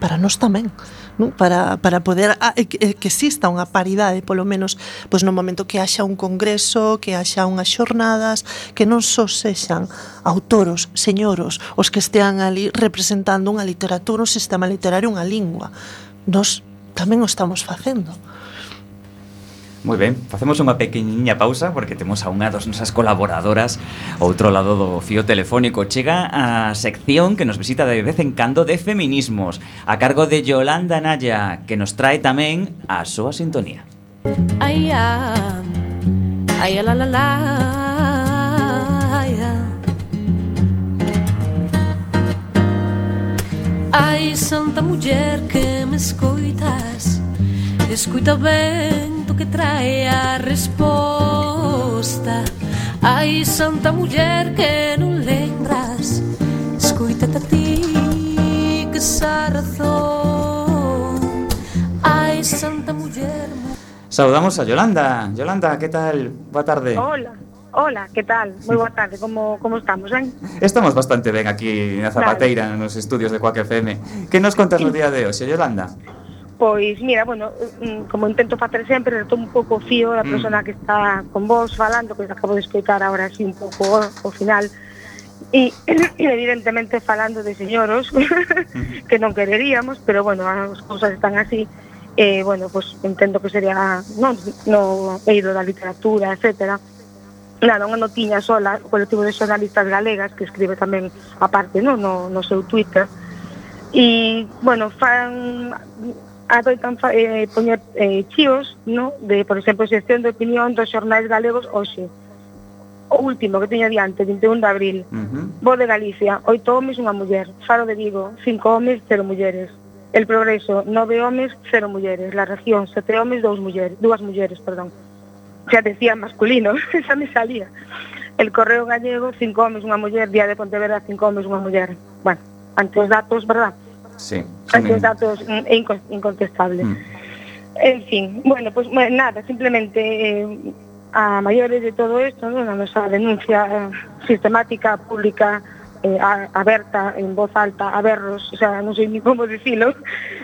para nós tamén non? Para, para poder ah, a, que exista unha paridade polo menos pois no momento que haxa un congreso que haxa unhas xornadas que non só sexan autoros señoros os que estean ali representando unha literatura un sistema literario unha lingua nos tamén o estamos facendo Moi ben, facemos unha pequeniña pausa porque temos a unha das nosas colaboradoras outro lado do fío telefónico. Chega a sección que nos visita de vez en cando de feminismos a cargo de Yolanda Naya que nos trae tamén a súa sintonía. Ai, ai, la, la, la, ai, ai, santa muller que me escoitas Escuita o vento que trae a resposta Ai, santa muller que non lembras Escuítate a ti que xa razón Ai, santa muller Saudamos a Yolanda. Yolanda, que tal? Boa tarde. Hola. Hola, que tal? Moi boa tarde, como, como estamos, ben? Estamos bastante ben aquí na Zapateira, claro. nos estudios de Coaque FM Que nos contas no día de hoxe, Yolanda? Pois, mira, bueno, mm, como intento facer sempre, retomo un pouco o fío da mm. persona mm. que está con vos falando, que acabo de escoitar agora así un pouco o final, (clears throat) e evidentemente falando de señoros (laughs) que non quereríamos, pero bueno, as cousas están así, eh, bueno, pois pues entendo que sería non, no eido da literatura, etcétera, Nada, unha notiña sola, o colectivo de xornalistas galegas que escribe tamén aparte no, no, no seu Twitter, e, bueno, fan adoitan eh, poñer eh, chíos, no? de, por exemplo, sección de opinión dos xornais galegos hoxe. O último que teño diante, 21 de abril. Uh -huh. Voz de Galicia, oito homes, unha muller. Faro de Vigo, cinco homes, cero mulleres. El Progreso, nove homes, cero mulleres. La Región, sete homes, dous mulleres, dúas mulleres, perdón. Xa decía masculino, (laughs) xa me salía. El Correo Gallego, cinco homes, unha muller. Día de Pontevedra, cinco homes, unha muller. Bueno, ante os datos, verdad? Sí. Esos datos mm, incontestables. Mm. En fin, bueno, pues nada, simplemente eh, a maiores de todo esto, ¿no? a nosa denuncia eh, sistemática, pública, eh, a, aberta, en voz alta, a berros, o sea, non sei ni como dicilo,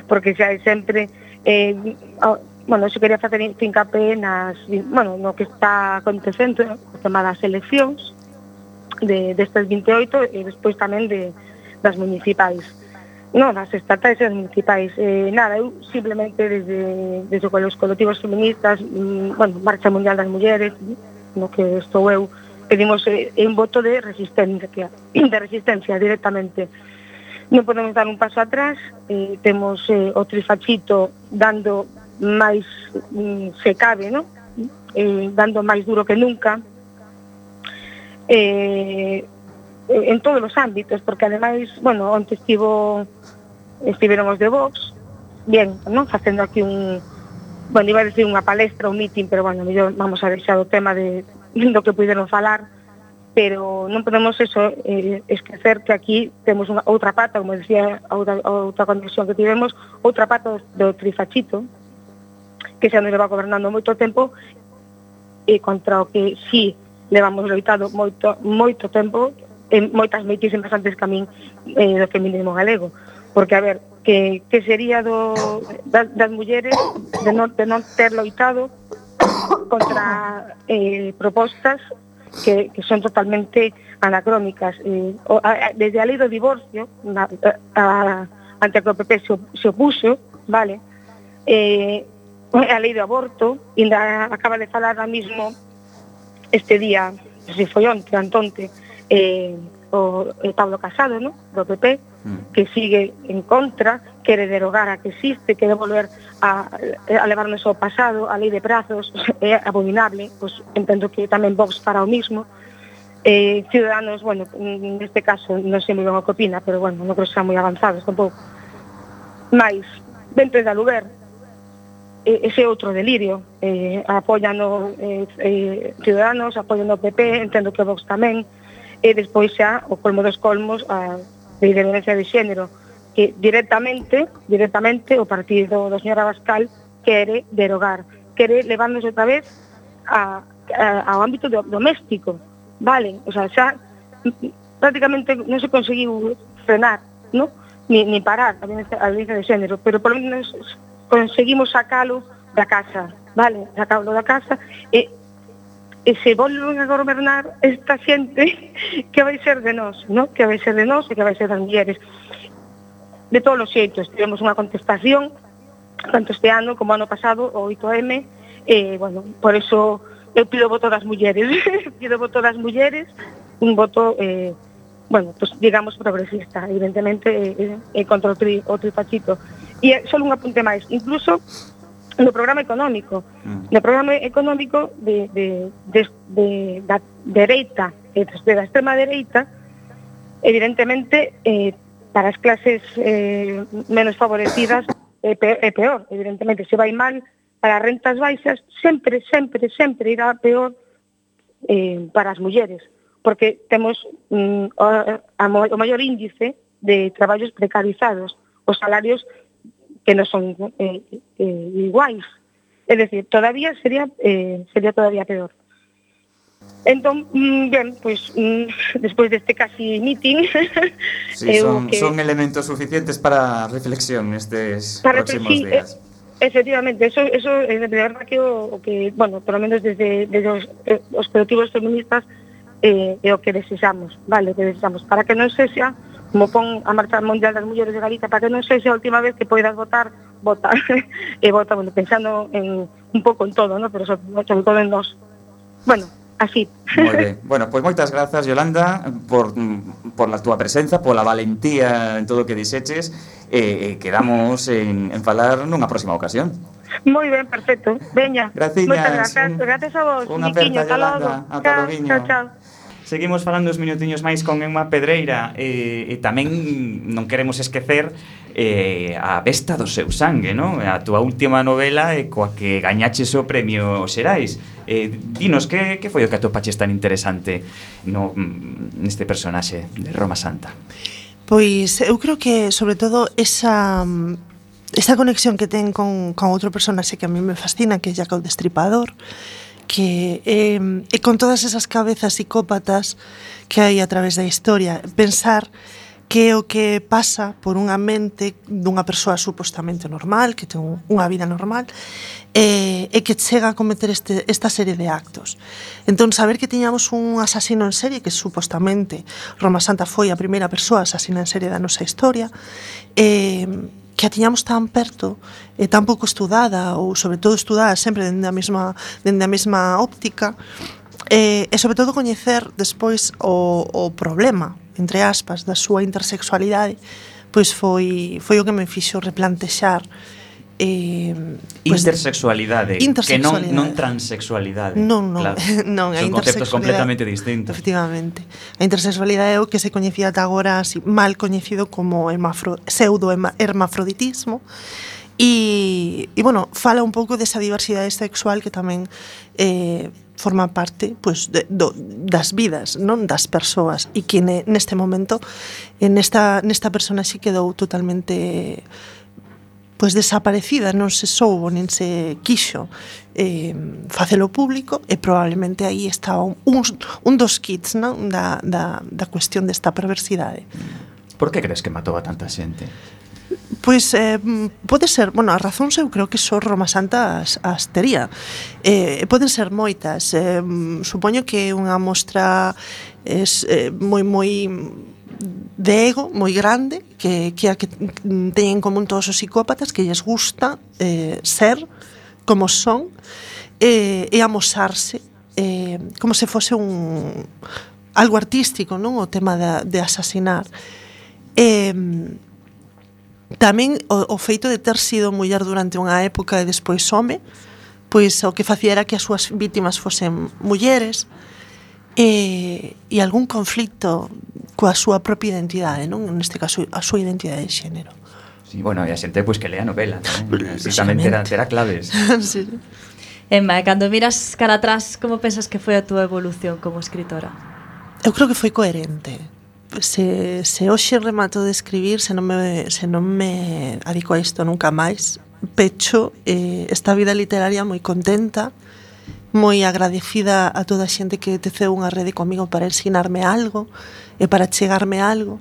porque xa é sempre... Eh, oh, bueno, se quería facer fincapé nas, bueno, no que está acontecendo, o tema das eleccións de destas 28 e despois tamén de das municipais. Non, as estatais e as municipais. Eh, nada, eu simplemente desde, desde os colectivos feministas, mm, bueno, Marcha Mundial das Mulleres, no que estou eu, pedimos eh, un voto de resistencia, de resistencia directamente. Non podemos dar un paso atrás, eh, temos eh, o trifachito dando máis, mm, se cabe, no? eh, dando máis duro que nunca, eh, en todos os ámbitos, porque ademais, bueno, onte estivo estiveron os de Vox, bien, non facendo aquí un, bueno, iba a decir unha palestra, un meeting, pero bueno, mellor vamos a deixar o tema de, do que puderon falar, pero non podemos eso eh, esquecer que aquí temos unha outra pata, como decía a outra, a outra conexión que tivemos, outra pata do, do trifachito, que xa nos leva gobernando moito tempo, e contra o que sí levamos loitado moito, moito tempo, en moitas meitísimas antes que a min eh, do feminismo galego. Porque, a ver, que, que sería do, das, das mulleres de non, de non ter loitado contra eh, propostas que, que son totalmente anacrónicas. Eh, o, a, desde a lei do divorcio, na, a, a, ante a que o PP se, se opuso, vale, eh, a lei do aborto, ainda acaba de falar ahora mismo este día, se foi onte, antonte, eh, o eh, Pablo Casado, ¿no? do PP, mm. que sigue en contra, quere derogar a que existe, quere volver a, a levarnos ao pasado, a lei de prazos, (laughs) é abominable, pois entendo que tamén Vox para o mismo, eh, Ciudadanos, bueno, neste caso non sei moi ben o que opina, pero bueno, non creo que sean moi avanzados tampouco. Mais, ventre da Luber, ese outro delirio. Eh, apoian o, eh, eh, Ciudadanos, apoian o PP, entendo que Vox tamén, e despois xa o colmo dos colmos a, de violencia de xénero que directamente directamente o partido do señor Abascal quere derogar quere levándose outra vez a, a, ao ámbito do, doméstico vale, o sea, xa prácticamente non se conseguiu frenar, no? ni, ni parar a violencia, a violencia de xénero, pero polo menos conseguimos sacalo da casa, vale, sacalo da casa e e se volven a gobernar esta xente (laughs) que vai ser de nós, no? que vai ser de nós e que vai ser das mulleres. De todos os xeitos, tivemos unha contestación tanto este ano como ano pasado, o 8M, e, bueno, por eso eu pido voto das mulleres, (laughs) pido voto das mulleres, un voto, eh, bueno, pues, digamos, progresista, evidentemente, eh, eh, contra o, tri, o tripachito. E só un apunte máis, incluso no programa económico, mm. no programa económico de, de, de, de da dereita, eh, de, de da extrema dereita, evidentemente, eh, para as clases eh, menos favorecidas eh, é eh, peor, evidentemente, se vai mal para as rentas baixas, sempre, sempre, sempre irá peor eh, para as mulleres, porque temos mm, o, a, o maior índice de traballos precarizados, os salarios precarizados, que non son eh, eh, iguais. É dicir, todavía sería eh, sería todavía peor. Entón, mm, ben, pois, mm, despois deste casi meeting... (laughs) sí, (laughs) eh, son, que... son elementos suficientes para reflexión nestes para próximos sí, eh, días. Eh, efectivamente, eso, eso é de verdad que o, o que, bueno, por lo menos desde, desde os, eh, os colectivos feministas eh, é o que desexamos, vale, que desexamos, para que non sexa como pon a marcha mundial das mulleres de Galicia para que non sexa a última vez que poidas votar, votar (laughs) e vota, bueno, pensando en un pouco en todo, ¿no? pero sobre todo en nós. Bueno, así. Moi ben. (laughs) Bueno, pois pues moitas grazas, Yolanda, por, por la túa presenza, pola valentía en todo o que dixeches, e eh, quedamos en, en falar nunha próxima ocasión. Moi ben, perfecto. Veña. Graciñas. Moitas grazas. Un, gracias a vos. Unha aperta, Yolanda. Ata logo. Chao, chao. Seguimos falando uns minutiños máis con Emma Pedreira e, e tamén non queremos esquecer eh, a besta do seu sangue, non? A túa última novela e coa que gañaches o premio Xerais. Eh, dinos, que, que foi o que atopaches tan interesante no, mm, neste personaxe de Roma Santa? Pois eu creo que, sobre todo, esa esa conexión que ten con, con outro personaxe que a mí me fascina, que é Jacob Destripador, que eh, e con todas esas cabezas psicópatas que hai a través da historia, pensar que é o que pasa por unha mente dunha persoa supostamente normal, que ten unha vida normal, e, e que chega a cometer este, esta serie de actos. Entón, saber que tiñamos un asasino en serie, que supostamente Roma Santa foi a primeira persoa asasina en serie da nosa historia, eh, que a tiñamos tan perto e tan pouco estudada ou sobre todo estudada sempre dende a mesma dende a mesma óptica e, e sobre todo coñecer despois o, o problema entre aspas da súa intersexualidade pois foi foi o que me fixo replantexar eh, pues, intersexualidade, intersexualidade, que non, non transexualidade. Non, non, claro. (laughs) non a Son conceptos completamente distintos. Efectivamente. A intersexualidade é o que se coñecía ata agora así, mal coñecido como hermafro, pseudo hermafroditismo. E, e, bueno, fala un pouco desa diversidade sexual que tamén eh, forma parte pues, de, do, das vidas, non das persoas e que ne, neste momento en esta, nesta persona si quedou totalmente pois desaparecida non se soubo nin se quixo eh, facelo público e probablemente aí está un, un dos kits non? Da, da, da cuestión desta perversidade. Por que crees que matou a tanta xente? Pois eh, pode ser, bueno, as razóns eu creo que só Roma Santa as, as tería eh, Poden ser moitas eh, Supoño que unha mostra es, eh, moi moi de ego moi grande que, que, que teñen en común todos os psicópatas que lles gusta eh, ser como son eh, e amosarse eh, como se fose un algo artístico non? O tema de de asasinar. Eh, tamén o, o feito de ter sido muller durante unha época e despois home pois o que facía era que as súas vítimas fosen mulleres e, e algún conflito coa súa propia identidade, non? Neste caso, a súa identidade de xénero. Sí, bueno, e a xente pois pues, que lea novela, tamén. Así tamén terá, terá claves. (laughs) sí. Emma, cando miras cara atrás, como pensas que foi a túa evolución como escritora? Eu creo que foi coherente. Se, se hoxe remato de escribir, se non me, se non me adico a isto nunca máis, pecho eh, esta vida literaria moi contenta, moi agradecida a toda a xente que teceu unha rede comigo para ensinarme algo e para chegarme algo.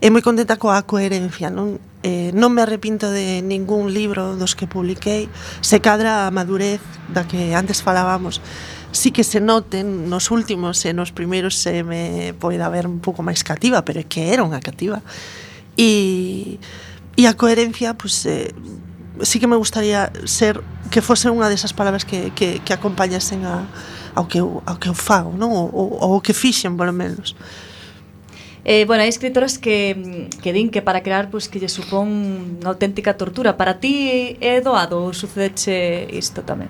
E moi contenta coa coherencia non, eh, non me arrepinto de ningún libro dos que publiquei. Se cadra a madurez da que antes falábamos sí que se noten nos últimos e nos primeiros se me poida ver un pouco máis cativa pero é que era unha cativa. E, e a coherencia pues, eh, sí que me gustaría ser que fose unha desas palabras que, que, que acompañasen a, ao, que eu, ao que eu fago, non? O, o, o que fixen, polo menos. Eh, bueno, hai escritoras que, que din que para crear pues, que lle supón unha auténtica tortura. Para ti é doado ou sucedeche isto tamén?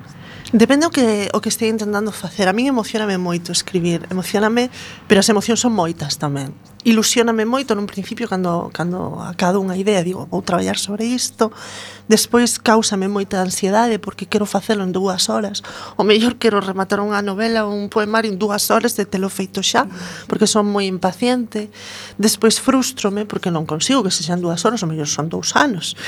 Depende o que, o que estea intentando facer. A min emocioname moito escribir, emocioname, pero as emocións son moitas tamén. Ilusioname moito nun principio cando, cando acado unha idea, digo, vou traballar sobre isto, despois causame moita ansiedade porque quero facelo en dúas horas, o mellor quero rematar unha novela ou un poemario en dúas horas de telo feito xa, porque son moi impaciente, despois frustrome porque non consigo que sexan dúas horas, o mellor son dous anos.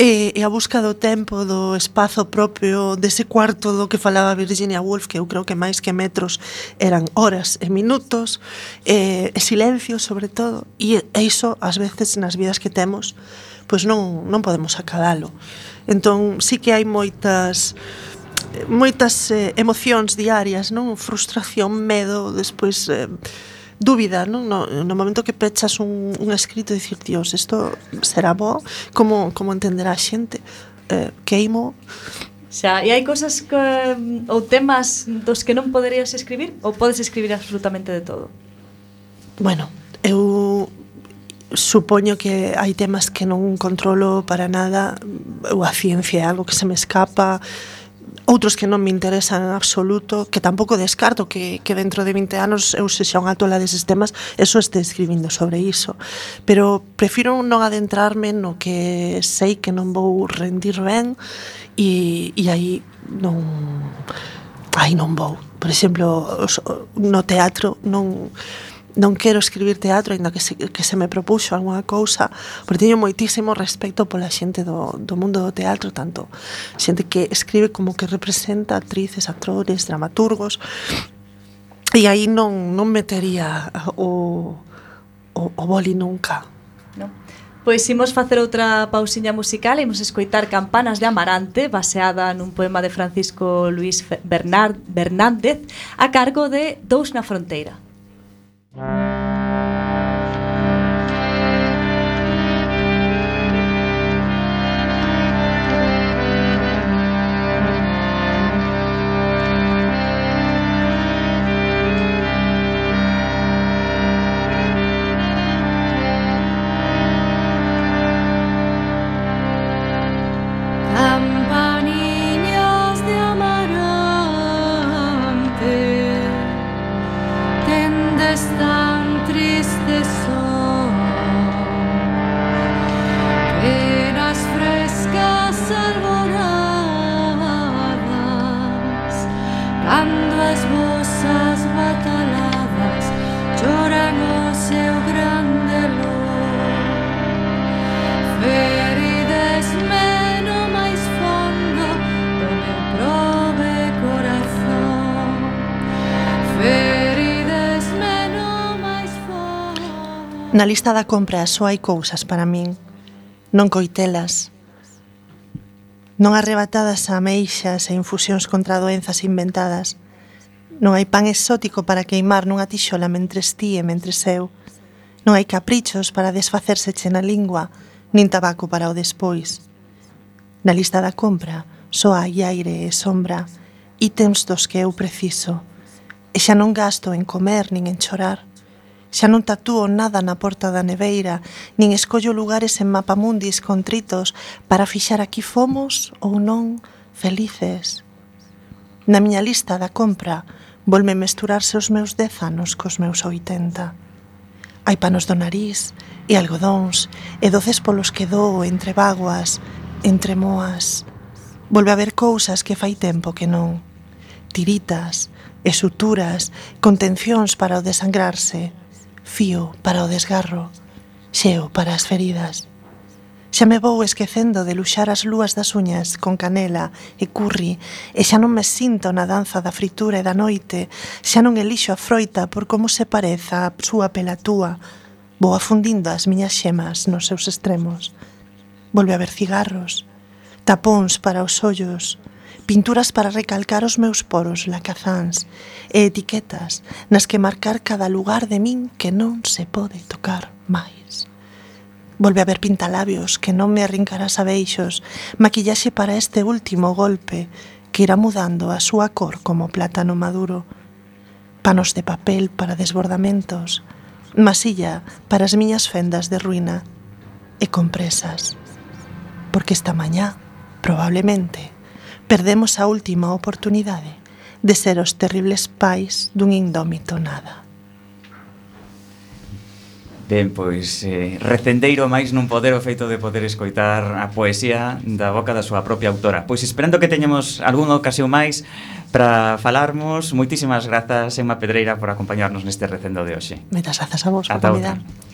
E, e a busca do tempo, do espazo propio, dese cuarto do do que falaba Virginia Woolf, que eu creo que máis que metros eran horas e minutos, eh, e silencio sobre todo, e, e iso ás veces nas vidas que temos, pois non, non podemos acadalo. Entón, sí que hai moitas moitas eh, emocións diarias, non? Frustración, medo, despois eh, dúbida, non? No, no momento que pechas un, un escrito e dicir, Dios, isto será bo, como, como entenderá a xente? Eh, queimo Xa, e hai cousas que, ou temas dos que non poderías escribir ou podes escribir absolutamente de todo? Bueno, eu supoño que hai temas que non controlo para nada, ou a ciencia é algo que se me escapa, outros que non me interesan en absoluto, que tampouco descarto que, que dentro de 20 anos eu se xa unha tola deses temas, eso este escribindo sobre iso. Pero prefiro non adentrarme no que sei que non vou rendir ben e, e aí non aí non vou. Por exemplo, no teatro non non quero escribir teatro, aínda que se, que se me propuxo algunha cousa, porque teño moitísimo respecto pola xente do, do mundo do teatro, tanto xente que escribe como que representa actrices, actores, dramaturgos, e aí non, non metería o, o, o boli nunca. No. Pois imos facer outra pausiña musical e imos escoitar Campanas de Amarante baseada nun poema de Francisco Luis Bernard, Bernández a cargo de Dous na Fronteira. mm. Na lista da compra só hai cousas para min. Non coitelas. Non arrebatadas a meixas e infusións contra doenzas inventadas. Non hai pan exótico para queimar nunha tixola mentres ti e mentres eu. Non hai caprichos para desfacerse che na lingua, nin tabaco para o despois. Na lista da compra só hai aire e sombra, ítems dos que eu preciso. E xa non gasto en comer nin en chorar Xa non tatúo nada na porta da neveira, nin escollo lugares en mapamundis contritos para fixar aquí fomos ou non felices. Na miña lista da compra volme mesturarse os meus dez anos cos meus oitenta. Hai panos do nariz e algodóns e doces polos que dou entre vaguas, entre moas. Volve a ver cousas que fai tempo que non. Tiritas, e suturas, contencións para o desangrarse, fío para o desgarro, xeo para as feridas. Xa me vou esquecendo de luxar as lúas das uñas con canela e curri e xa non me sinto na danza da fritura e da noite, xa non elixo a froita por como se pareza a súa pelatúa, vou afundindo as miñas xemas nos seus extremos. Volve a haber cigarros, tapóns para os ollos, pinturas para recalcar os meus poros lacazáns e etiquetas nas que marcar cada lugar de min que non se pode tocar máis. Volve a ver pintalabios que non me arrincarás a beixos, maquillaxe para este último golpe que irá mudando a súa cor como plátano maduro, panos de papel para desbordamentos, masilla para as miñas fendas de ruína e compresas, porque esta mañá, probablemente, perdemos a última oportunidade de ser os terribles pais dun indómito nada. Ben, pois, eh, recendeiro máis nun poder o feito de poder escoitar a poesía da boca da súa propia autora. Pois esperando que teñamos algunha ocasión máis para falarmos, moitísimas grazas, Emma Pedreira, por acompañarnos neste recendo de hoxe. Metas grazas a vos por convidar. Outra.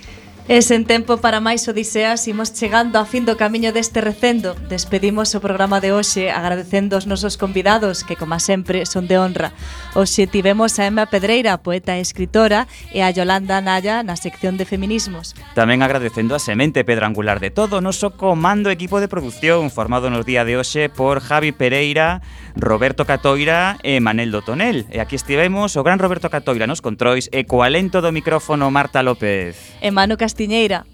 E sen tempo para máis odiseas imos chegando a fin do camiño deste recendo. Despedimos o programa de hoxe agradecendo os nosos convidados que, como sempre, son de honra. Hoxe tivemos a Emma Pedreira, poeta e escritora, e a Yolanda Naya na sección de feminismos. Tamén agradecendo a semente pedrangular de todo o noso comando equipo de producción formado nos día de hoxe por Javi Pereira, Roberto Catoira e Manel Dotonel. E aquí estivemos o gran Roberto Catoira nos controis e co alento do micrófono Marta López. E Manu Castiñeira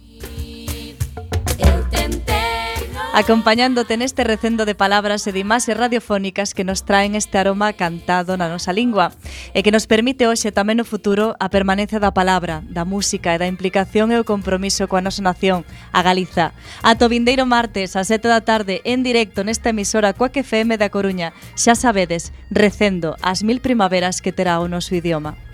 acompañándote neste recendo de palabras e de imaxes radiofónicas que nos traen este aroma cantado na nosa lingua e que nos permite hoxe tamén no futuro a permanencia da palabra, da música e da implicación e o compromiso coa nosa nación, a Galiza. Ato vindeiro martes a 7 da tarde en directo nesta emisora Coaque FM da Coruña. Xa sabedes, recendo as mil primaveras que terá o noso idioma.